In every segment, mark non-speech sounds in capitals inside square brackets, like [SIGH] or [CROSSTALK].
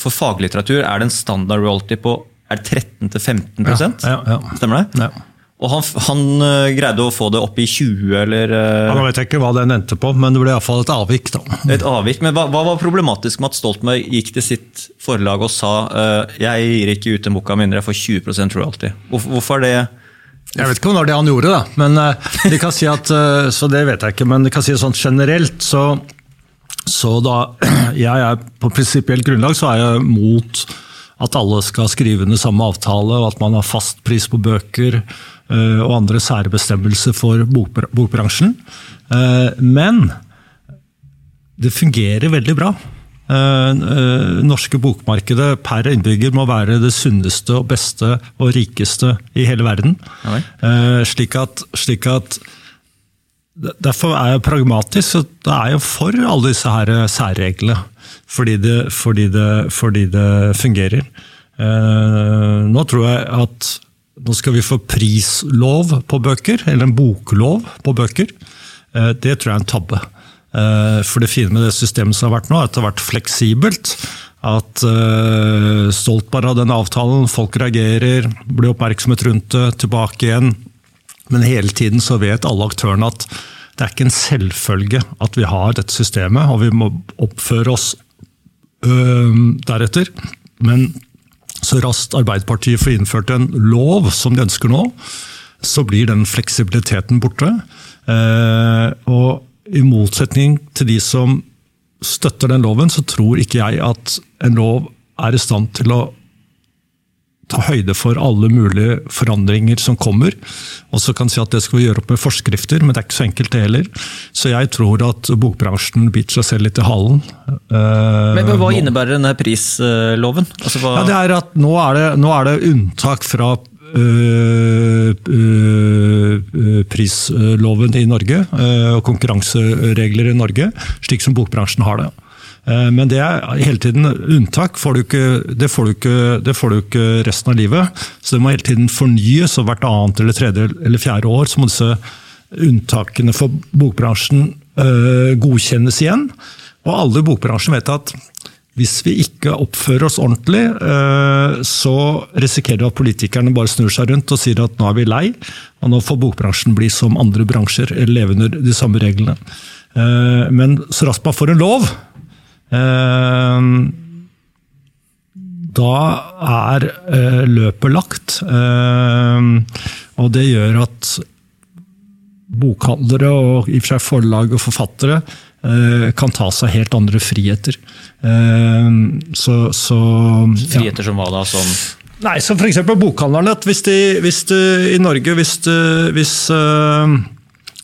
For faglitteratur er det en standard royalty på er 13-15 Ja, ja, ja. Stemmer det? Ja. Og han, han eh, greide å få det opp i 20, eller eh, Ja, Nå vet ikke hva den endte på, men det ble iallfall et avvik. da. et avvik. Men hva, hva var problematisk med at Stoltenberg gikk til sitt forlag og sa eh, jeg gir ikke ut en bok av mindre jeg får 20% royalty? Hvorfor, hvorfor er det Jeg vet ikke om det han gjorde, da. Men eh, de kan si at, så det vet jeg ikke, men de kan si sånn generelt, så, så da [CLEARS THROAT] jeg er på prinsipielt grunnlag så er jeg mot at alle skal skrive under samme avtale, og at man har fast pris på bøker eh, og andre særbestemmelser for bokbransjen. Eh, Men det fungerer veldig bra. Eh, norske bokmarkedet per innbygger må være det sunneste og beste og rikeste i hele verden. Slik at, slik at Derfor er jeg pragmatisk. så Da er jeg for alle disse her særreglene. Fordi det, fordi det, fordi det fungerer. Eh, nå tror jeg at nå skal vi få prislov på bøker, eller en boklov på bøker. Eh, det tror jeg er en tabbe. Eh, For det fine med det systemet som har vært nå, er at det har vært fleksibelt. At uh, Stoltenberg av den avtalen, folk reagerer, blir oppmerksomhet rundt det, tilbake igjen. Men hele tiden så vet alle aktørene at det er ikke en selvfølge at vi har dette systemet, og vi må oppføre oss øh, deretter. Men så raskt Arbeiderpartiet får innført en lov som de ønsker nå, så blir den fleksibiliteten borte. Eh, og i motsetning til de som støtter den loven, så tror ikke jeg at en lov er i stand til å ta høyde for alle mulige forandringer som kommer. Og så kan si at det skal vi gjøre opp med forskrifter, men det er ikke så enkelt det heller. Så jeg tror at bokbransjen biter seg selv litt i halen. eh, Men, men Hva nå. innebærer denne prisloven? Altså, Ja, det er at nå er det, nå er det unntak fra Uh, uh, prisloven i Norge og konkurranseregler i Norge, slik som bokbransjen har det. Eh, Men det er hele tiden unntak. Får ikke, det, får ikke, det får du ikke resten av livet. Så det må hele tiden fornyes, og hvert annet eller tredje eller fjerde år så må disse unntakene for bokbransjen øh, godkjennes igjen. Og alle i bokbransjen vet at hvis vi ikke oppfører oss ordentlig, øh, så risikerer vi at politikerne bare snur seg rundt og sier at nå er vi lei, og nå får bokbransjen bli som andre bransjer, eller leve under de samme reglene. Eh, Men så raskt man får en lov, eh, da er eh, løpet lagt. Eh, Og det gjør at bokhandlere og i og for seg forlag og forfattere eh, kan ta seg helt andre friheter. Så, Så, Friheter ja. Som hva da? Som Nei, som f.eks. bokhandlerne. Hvis, de, hvis de, i Norge hvis, de, hvis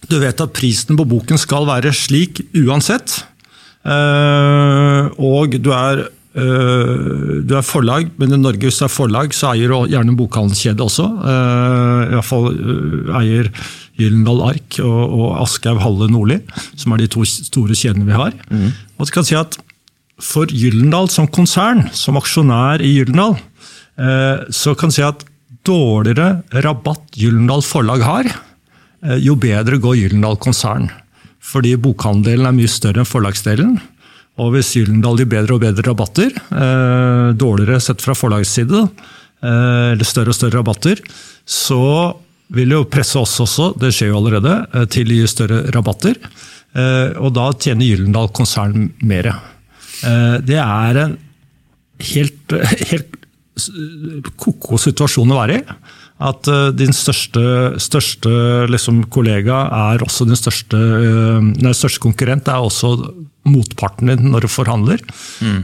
du vet at prisen på boken skal være slik uansett, og du er, eh, du er forlag, men i Norge hvis du er forlag, så eier du gjerne en bokhandelskjede også. Uh, I hvert fall eh, eier Gyllendal Ark og, og Aschehoug Halle Nordli, som er de to store kjedene vi har. Og du kan si at For Gyllendal som konsern, som aksjonær i Gyllendal, eh, så kan du si at dårligere rabatt Gyllendal forlag har, eh, jo bedre går Gyllendal konsern. Fordi bokhandelen er mye større enn forlagsdelen. Og hvis Gyllendal gir bedre og bedre rabatter, eh, dårligere sett fra forlagets side, eh, eller større og større rabatter, så vil jo presse oss også, det skjer jo allerede, eh, til å gi større rabatter. Eh, Og da tjener Gyllendal konsern mer. Eh, Det er en helt, [LAUGHS] helt ko-ko situasjon å være i. At eh, din største, største liksom, kollega er også din største, eh, nei, største konkurrent. er også motparten din når du forhandler.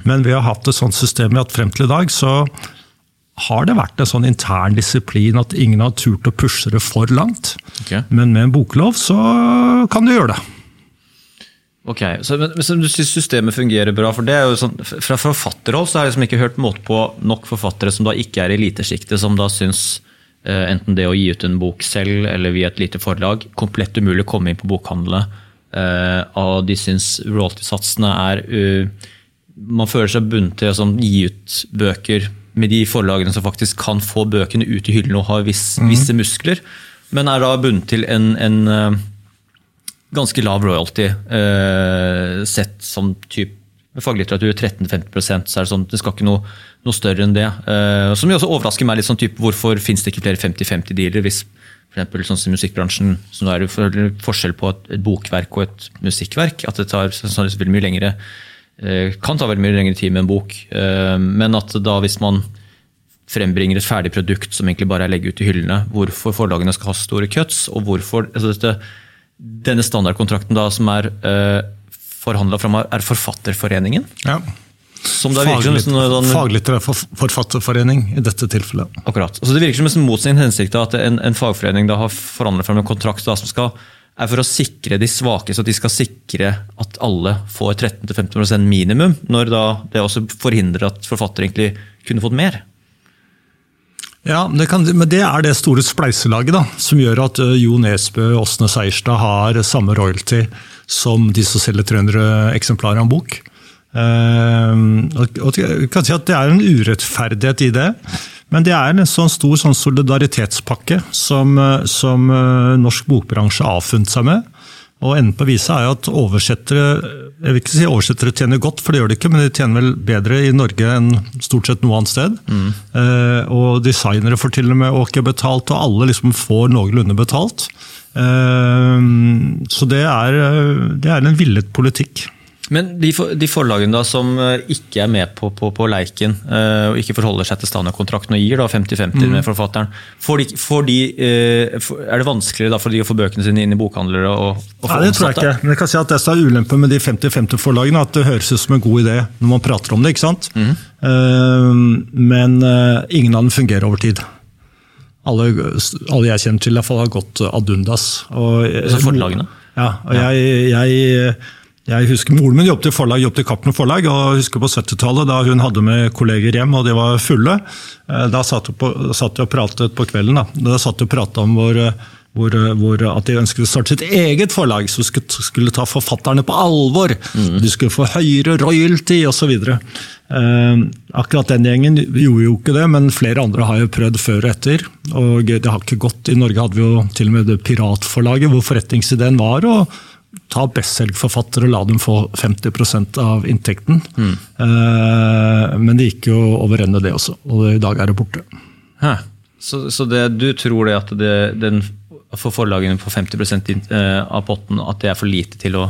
Men vi har hatt et sånt system at frem til i dag så har det vært en sånn intern disiplin at ingen har turt å pushe det for langt. Okay. Men med en boklov så kan du gjøre det. Ok, så, men, men Du syns systemet fungerer bra? for det er jo sånn, Fra forfatterhold så har jeg liksom ikke hørt måte på nok forfattere som da ikke er i elitesjiktet, som da syns enten det å gi ut en bok selv eller via et lite forlag komplett umulig å komme inn på bokhandlene. Eh, og de syns royalty-satsene er uh, Man føler seg bundet til å sånn, gi ut bøker med de forlagene som faktisk kan få bøkene ut i hyllene og har viss, visse muskler, men er da bundet til en, en eh, ganske lav royalty, eh, sett som typ faglitteratur 13-15 så er det sånn, det skal ikke noe, noe større enn det. Uh, som jo også overrasker meg litt sånn type, Hvorfor finnes det ikke flere 50-50-dealer? hvis for sånn som musikkbransjen, så nå er det forskjell på et, et, bokverk og et musikkverk. At det tar sånn, veldig mye lengre, uh, kan ta veldig mye lengre tid med en bok. Uh, men at da hvis man frembringer et ferdig produkt som egentlig bare er legge ut i hyllene, hvorfor forlagene skal ha store cuts, og hvorfor altså dette, denne standardkontrakten da som er forhandla fram av er Forfatterforeningen. Ja. Sånn, Faglitterær forfatterforening i dette tilfellet. Akkurat. Altså det virker som en sin hensikt at en, en, fagforening da har forhandlet fram en kontrakt da, som skal, er for å sikre de svake, så at de skal sikre at alle får 13-15% minimum. Når da det også forhindrer at forfattere egentlig kunne fått mer. Ja, det kan, men det er det store spleiselaget da, som gjør at uh, Jo Nesbø og Åsne Seierstad har samme royalty som de som selger 300 eksemplarer av en bok. Uh, og kan si at Det er en urettferdighet i det, men det er en sånn stor sånn solidaritetspakke som, eh, som uh, norsk bokbransje har avfunnet seg med. Og Enden på visa er at oversettere jeg vil ikke si oversettere tjener godt, for det gjør de ikke, men de tjener vel bedre i Norge enn stort sett noe annet sted. Mm. Eh, og designere får til og med åke betalt, og alle liksom får noenlunde betalt. Eh, så det er, det er en villet politikk. Men de, for, de, forlagene da som eh, ikke er med på, på, på leiken, uh, og ikke forholder seg til standardkontrakten og gir 50-50 mm. med forfatteren, får de, får de, uh, er det vanskeligere da for de å få bøkene sine inn i bokhandlere? Og, og Nei, det tror jeg ikke. Men jeg kan si at det som er ulempen med de 50-50-forlagene, at det høres ut som en god idé når man prater om det. ikke sant? Mm. Uh, men ingen av dem fungerer over tid. Alle, alle jeg kjenner til, i hvert fall har gått ad undas. Og, så forlagene? Ja, og jeg, jeg jeg husker Moren min jobbet i forlag, jobbet i Cappelen forlag, og jeg husker på 70-tallet da hun hadde med kolleger hjem, og de var fulle. Eh, da satt de og pratet på kvelden. Da, da satt de og pratet om hvor, hvor, hvor, at de ønsket å starte sitt eget forlag, som skulle, skulle, ta forfatterne på alvor. Mm. De skulle få høyere royalty osv. Eh, akkurat den gjengen gjorde jo ikke det, men flere andre har jo prøvd før og etter. Og det har ikke gått. I Norge hadde vi jo til og med det piratforlaget, hvor forretningsideen var å ta bestselgerforfattere og la dem få 50 av inntekten. Mm. Eh, men det gikk jo over ende, det også. Og i dag er det borte. Hæ. Så, så det, du tror det at det, den, for forlagene på 50 eh, av potten at det er for lite til å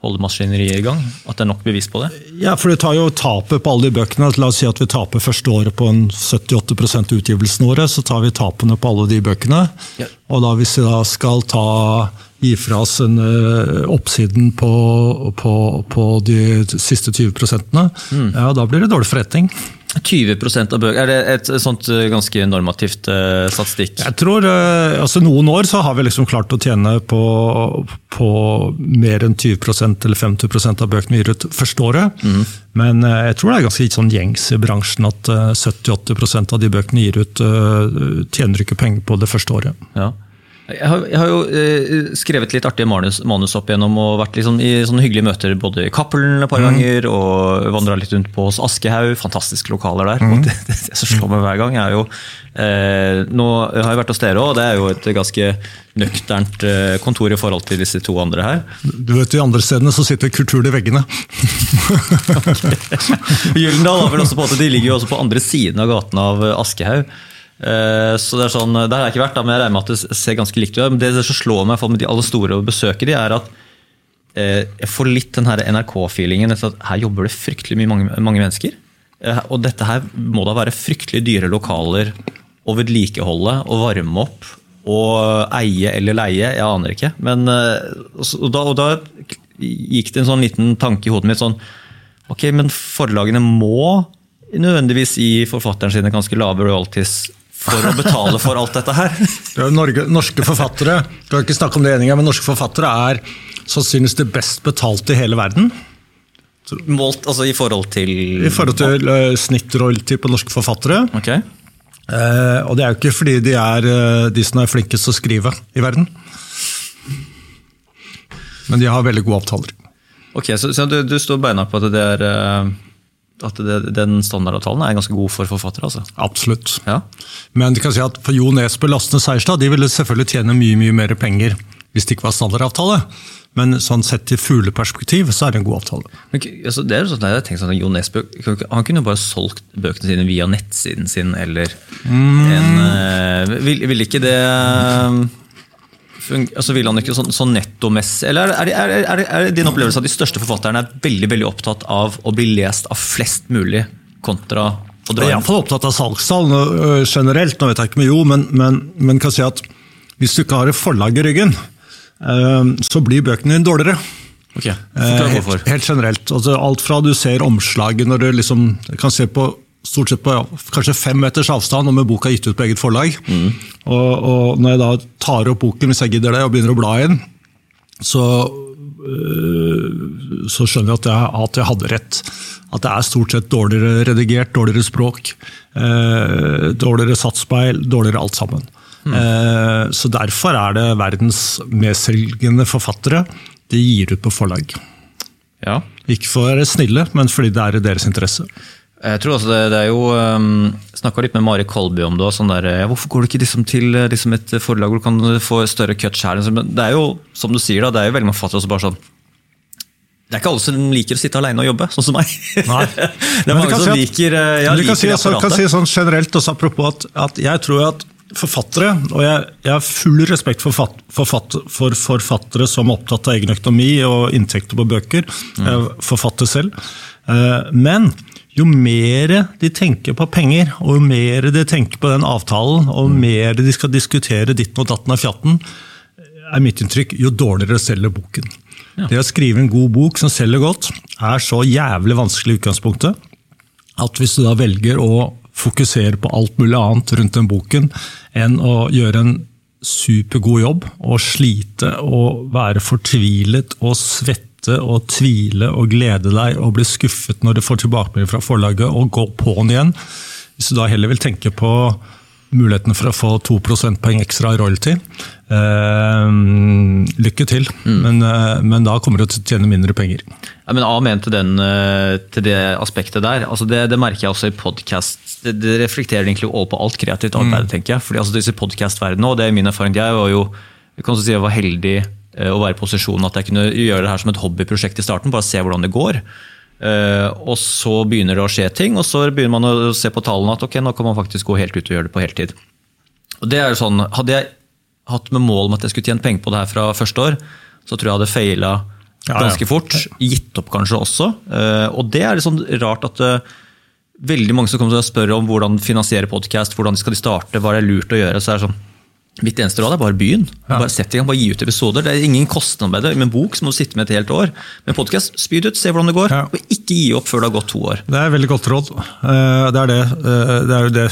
holde maskineriet i gang? At det er nok bevis på det? Ja, for det tar jo tapet på alle de bøkene. La oss si at vi taper første året på en 78 utgivelsen året, så tar vi tapene på alle de bøkene. Ja. Og da hvis vi da skal ta gi fra oss en, uh, oppsiden på, på, på, de siste 20 mm. ja, da blir det dårlig forretning. 20% av bøker, Er det et sånt eh, ganske normativt uh, statistikk? Jeg tror, uh, altså Noen år så har vi liksom klart å tjene på, på mer enn 20% eller 50 av bøkene vi gir ut første året. Mm. Men uh, jeg tror det er ganske sånn gjengs i bransjen at 70-80 av de bøkene vi gir ut, tjener ikke penger på det første året. Ja. Jeg har, jeg har, jo eh, skrevet litt artige manus, manus opp igjennom og vært liksom i sånne hyggelige møter både i Cappelen et par mm. ganger og vandra litt rundt på hos Aschehoug. Fantastiske lokaler der. Mm. Og det, det, det, som slår meg hver gang, er jo eh, Nå har jeg vært hos dere òg, det er jo et ganske nøkternt eh, kontor i forhold til disse to andre her. Du vet, De andre stedene så sitter kulturen i veggene. [LAUGHS] Gyldendal har vel også på at de ligger jo også på andre siden av gaten av Aschehoug. Eh, så det er sånn, Der har jeg ikke vært, da, men jeg regner med at det ser ganske likt ut. Men det som slår meg med de aller store og besøker de, er at eh, jeg får litt den NRK-feelingen. Her jobber det fryktelig mye mange, mange, mennesker. Eh, og dette her må da være fryktelig dyre lokaler å vedlikeholde og varme opp og eie eller leie. Jeg aner ikke. Men, og da, og da gikk det en sånn liten tanke i hodet mitt sånn Ok, men forlagene må nødvendigvis gi forfatteren sine ganske lave royalties for å betale for alt dette her. [LAUGHS] Norge, norske forfattere du har ikke snakket om det enige, men norske forfattere er sannsynligvis det best betalte i hele verden. Målt altså i forhold til I forhold til uh, snittroyalty på norske forfattere. Okay. Uh, og det er jo ikke fordi de er uh, de som er flinkest til å skrive i verden. Men de har veldig gode avtaler. Ok, Så, så du, du, står beina på at det er at det, den standardavtalen er ganske god for forfattere? altså? Absolutt. Ja. Men du kan si at for Jo Nesbø, Lastne Seierstad de ville selvfølgelig tjene mye mye mer penger hvis det ikke var standardavtale. Men sånn sett i fugleperspektiv så er det en god avtale. Men, altså, det er jo sånn, jeg tenkt sånn, Jo Nesbø han kunne jo bare solgt bøkene sine via nettsiden sin, eller en øh, vil, vil, ikke det altså Vil han ikke sånn, sånn nettomessig Eller er er, er, er din opplevelse at de største forfatterne er veldig veldig opptatt av å bli lest av flest mulig, kontra å dra Jeg er iallfall opptatt av salgstall generelt, nå vet jeg ikke med jo, men, men, men kan si at hvis du ikke har et forlag i ryggen, så blir bøkene dine dårligere. Okay. Eh, helt, helt, generelt. Altså, alt fra du ser omslaget når du liksom, kan se på stort sett på ja, kanskje fem meters avstand om en bok er gitt ut på eget forlag. Mm. Og, og, Når jeg da tar opp boken hvis jeg gidder det, og begynner å bla i den, så, øh, så skjønner jeg at jeg, at jeg, hadde rett. At det er stort sett dårligere redigert, dårligere språk, øh, dårligere satsspeil, dårligere alt sammen. Mm. Så derfor er det verdens medselgende forfattere de gir ut på forlag. Ja. Ikke for å være snille, men fordi det er i deres interesse. Jeg tror også det, det er jo um, Snakka litt med Mari Kolby om det. Sånn der, ja, hvorfor går du ikke liksom til liksom et forlag hvor du kan få større cut sjæl? Det er jo som du sier da, det er jo veldig mange forfattere som bare sånn det er ikke alle som liker å sitte alene og jobbe, sånn som meg. Nei. [LAUGHS] det er mange som si at, liker, ja, liker kan si, så, Kan si sånn generelt også, apropos at, at jeg tror at forfattere, og jeg, jeg, har full respekt for, fat, for, fatt, for, forfattere som er opptatt av egen økonomi og inntekter på bøker. Mm. Forfatter selv. Eh, men jo mer de tenker på penger, og jo mer de tenker på den avtalen, og jo mer de skal diskutere ditten og datten av fjatten, er mitt inntrykk, jo dårligere selger boken. Ja. Det å skrive en god bok som selger godt, er så jævlig vanskelig i utgangspunktet at hvis du da velger å fokusere på alt mulig annet rundt den boken enn å gjøre en supergod jobb og slite og være fortvilet og svette og tvile og glede deg og bli skuffet når du får tilbakemelding fra forlaget og gå på'n igjen. Hvis du da heller vil tenke på muligheten for å få 2 prosentpoeng ekstra royalty. Eh, lykke til, mm. men, eh, men, da kommer du til å tjene mindre penger. Ja, men Amen til, den, eh, til det aspektet der. Altså det, det, merker jeg også i podkast. Det, det, reflekterer egentlig over på alt kreativt arbeid, mm. tenker jeg. Fordi altså disse podkastverdenen, og det er min erfaring, jeg var jo jeg kan si jeg var heldig å være i posisjonen at jeg kunne gjøre det her som et hobbyprosjekt i starten. Bare se hvordan det går. Uh, og så begynner det å skje ting, og så begynner man å se på tallene at ok, nå kan man faktisk gå helt ut og gjøre det på heltid. Og det er jo sånn, Hadde jeg hatt med mål om at jeg skulle tjene penger på det her fra første år, så tror jeg jeg hadde feila ganske fort. Gitt opp kanskje også. Uh, og det er litt sånn rart at veldig mange som kommer til å spørre om hvordan finansiere podkast, hvordan skal de starte, hva er det lurt å gjøre. så er det sånn, Mitt eneste råd er bare begynn. Ja. Bare sett i gang, bare gi ut episoder. Det er ingen kostnad med det. Med en bok så må du sitte med et helt år. Med podkast, spyd ut, se hvordan det går. Ja. Og ikke gi opp før det har gått to år. Det er et veldig godt råd. Eh, det er det. Eh, det er jo det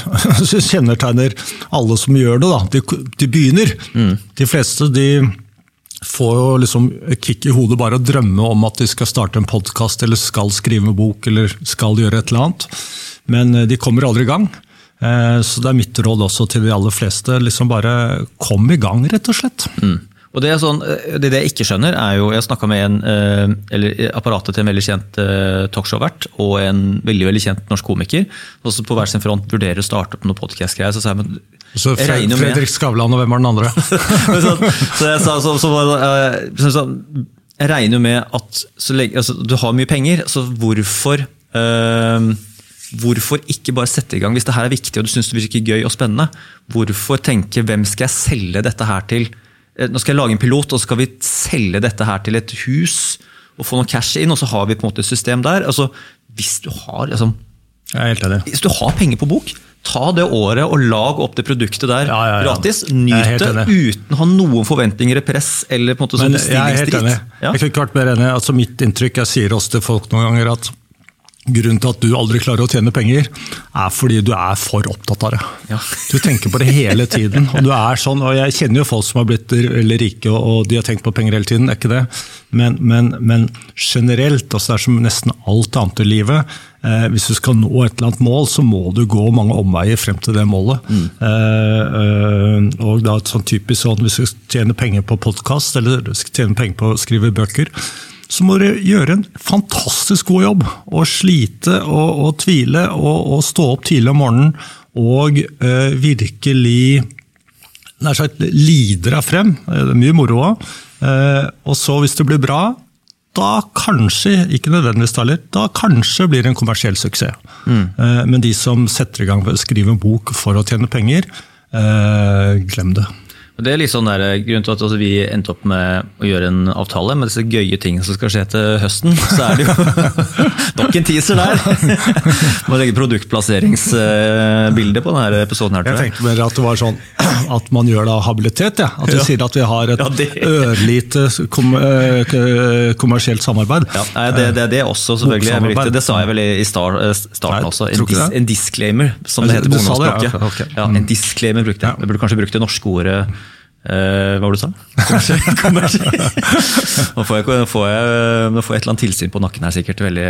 som [LAUGHS] kjennetegner alle som gjør det. Da. De, de begynner. Mm. De fleste de får jo liksom kick i hodet bare å drømme om at de skal starte en podkast eller skal skrive en bok eller skal gjøre et eller annet. Men eh, de kommer aldri i gang. Eh, så det er mitt råd også til de aller fleste. liksom Bare kom i gang, rett og slett. Mm. Og det, sånn, eh, det, jeg ikke skjønner, er jo Jeg snakka med en, eh, eller apparatet til en veldig kjent talkshow-vert og en veldig veldig kjent norsk komiker. Også på hver sin front vurderer å starte opp noe podkast-greier. Så sa jeg men så Fred, Fredrik Skavlan, og hvem er den andre? [LAUGHS] så, så, jeg sa så, så, så, så, Jeg regner jo med at lenge, altså, du har mye penger, så hvorfor øh, Hvorfor ikke bare sette i gang hvis det her er viktig og du syns det virker gøy og spennende? Hvorfor tenke hvem skal jeg selge dette her til? Eh, nå skal jeg lage en pilot, og så skal vi selge dette her til et hus og få noe cash inn, og så har vi på en måte et system der. Altså, hvis du har liksom, Hvis du har penger på bok, ta det året og lag opp det produktet der ja, ja, ja. gratis. Nyt det uten å ha noen forventninger i press eller på en måte sånn Jeg er helt enig. Jeg kunne ikke vært mer enig. Altså, mitt inntrykk, jeg sier også til folk noen ganger at Grunnen til at du aldri klarer å tjene penger, er fordi du er for opptatt av det. Ja. Du tenker på det hele tiden. og du er sånn, og Jeg kjenner jo folk som har blitt veldig rike og de har tenkt på penger hele tiden, er ikke det? Men, men, men generelt, altså det er som nesten alt annet i livet, eh, hvis du skal nå et eller annet mål, så må du gå mange omveier frem til det målet. Mm. Eh, eh, og da et sånn typisk sånn, Hvis du tjener penger på podkast eller du skal tjene penger på å skrive bøker, så må dere gjøre en fantastisk god jobb. Og slite og, og tvile og, og, stå opp tidlig om morgenen og eh, virkelig nær sagt lider deg frem. Det er mye moro òg. Og så, hvis det blir bra, da kanskje, ikke nødvendigvis heller, da kanskje blir det en kommersiell suksess. Mm. Men de som setter i gang med å skrive en bok for å tjene penger, glem det. Det er litt sånn der, Grunnen til at altså, vi endte opp med å gjøre en avtale med disse gøye tingene som skal skje til høsten, [LAUGHS] så er det jo [LAUGHS] nok en teaser der! [LAUGHS] Må legge produktplasseringsbilde på denne episoden. her, Jeg tenkte mer at det var sånn [CLEARS THROAT] at man gjør da habilitet. Ja. At du ja. sier at vi har et ja, det... ørlite kom, eh, kommersielt samarbeid. Ja, nei, det, det, det også, selvfølgelig. Det, det sa jeg vel i start, eh, starten nei, også. En, dis, en, disclaimer, som det heter på ungdomsspråket. Okay. Ja, en disclaimer brukte jeg. Jeg burde kanskje brukt det norske ordet Uh, hva var det du sa? [LAUGHS] nå, får jeg, får jeg, nå får jeg et eller annet tilsyn på nakken her, sikkert. veldig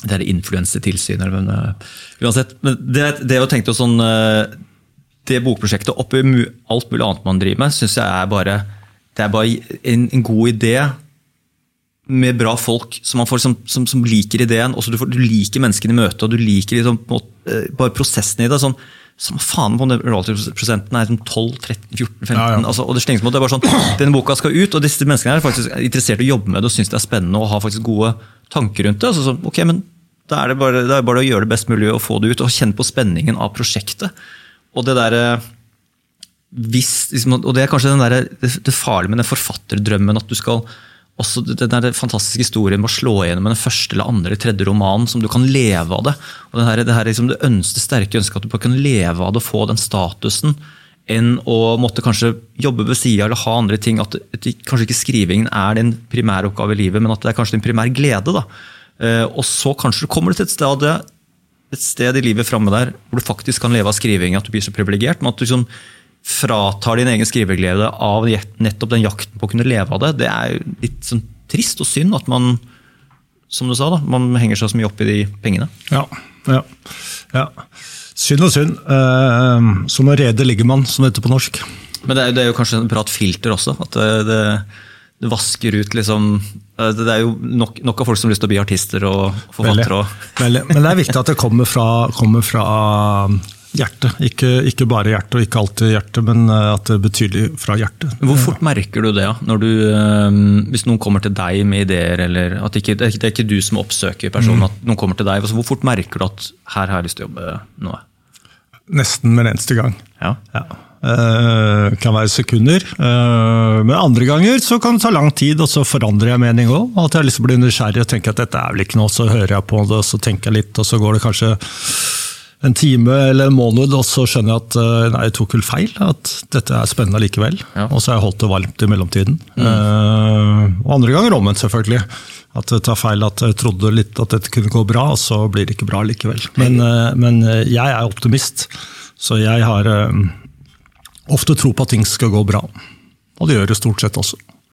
det er influensetilsyn. Men, uh, uansett, men det, det jeg tenkte sånn uh, Det bokprosjektet oppi alt mulig annet man driver med, syns jeg er bare, det er bare en, en, god idé med bra folk som, får, som, som, som liker ideen. Også du, får, du liker menneskene i møte, og du liker liksom, bare prosessen i det. sånn samme faen om royalty-prosenten er 12, 13, 14, 15 ja, ja. Altså, og det det er bare sånn, [CLEARS THROAT] Denne boka skal ut, og disse menneskene er faktisk interessert i å jobbe med det og syns det er spennende og har faktisk gode tanker rundt det. Altså, så, ok, men Da er det, bare, det er bare å gjøre det best mulig og få det ut, og kjenne på spenningen av prosjektet. Og det der, hvis, liksom, og det er kanskje der, det, det farlige med den forfatterdrømmen at du skal også den der fantastiske historien med å slå igjennom med den første eller andre eller tredje romanen, som du kan leve av det. Og her, det, her liksom det ønske, sterke ønsket at du bare kan leve av det og få den statusen, enn å måtte kanskje jobbe ved sida eller ha andre ting. At, at, kanskje ikke skrivingen er din primæroppgave i livet, men at det er kanskje din primær glede. da. Eh, og så kanskje du kommer til et sted, et sted i livet framme der hvor du faktisk kan leve av skriving, at du blir så privilegert. men at du liksom fratar din egen skriveglede av nettopp den jakten på å kunne leve av det, det er jo litt sånn trist og synd at man som du sa da, man henger seg så mye opp i de pengene. Ja, ja, ja. Synd og synd. Eh, som å rede ligger man, som det heter på norsk. Men det er, det er, jo kanskje en bra filter også. at det, det, det vasker ut liksom eh, Det er jo nok, nok, av folk som har lyst til å bli artister og forfattere. Men det er viktig at det kommer fra, kommer fra Hjertet. Ikke, ikke, bare hjertet, og ikke alltid hjertet, men eh, at det er betydelig fra hjertet. Hvor fort merker du det, når du, eh, hvis noen kommer til deg med ideer? eller at ikke, det er ikke du som oppsøker personen, mm. at noen kommer til deg. Altså, hvor fort merker du at her har jeg lyst til å jobbe nå? Nesten med eneste gang. Ja. ja. Uh, kan være sekunder. Uh, men andre ganger så kan det ta lang tid, og så forandrer jeg mening òg. At jeg liksom blir nysgjerrig og tenker at dette er vel ikke noe, så hører jeg på det, og så tenker jeg litt, og så går det kanskje en time eller en måned, og så skjønner jeg at eh, nei, jeg tok vel feil. At dette er spennende likevel. Ja. Og så har jeg holdt det varmt i mellomtiden. Mm. Uh, og andre ganger omvendt, selvfølgelig. At det tar feil at jeg trodde litt at dette kunne gå bra, og så blir det ikke bra likevel. Men, uh, men jeg er optimist, så jeg har uh, ofte tro på at ting skal gå bra. Og det gjør det stort sett også.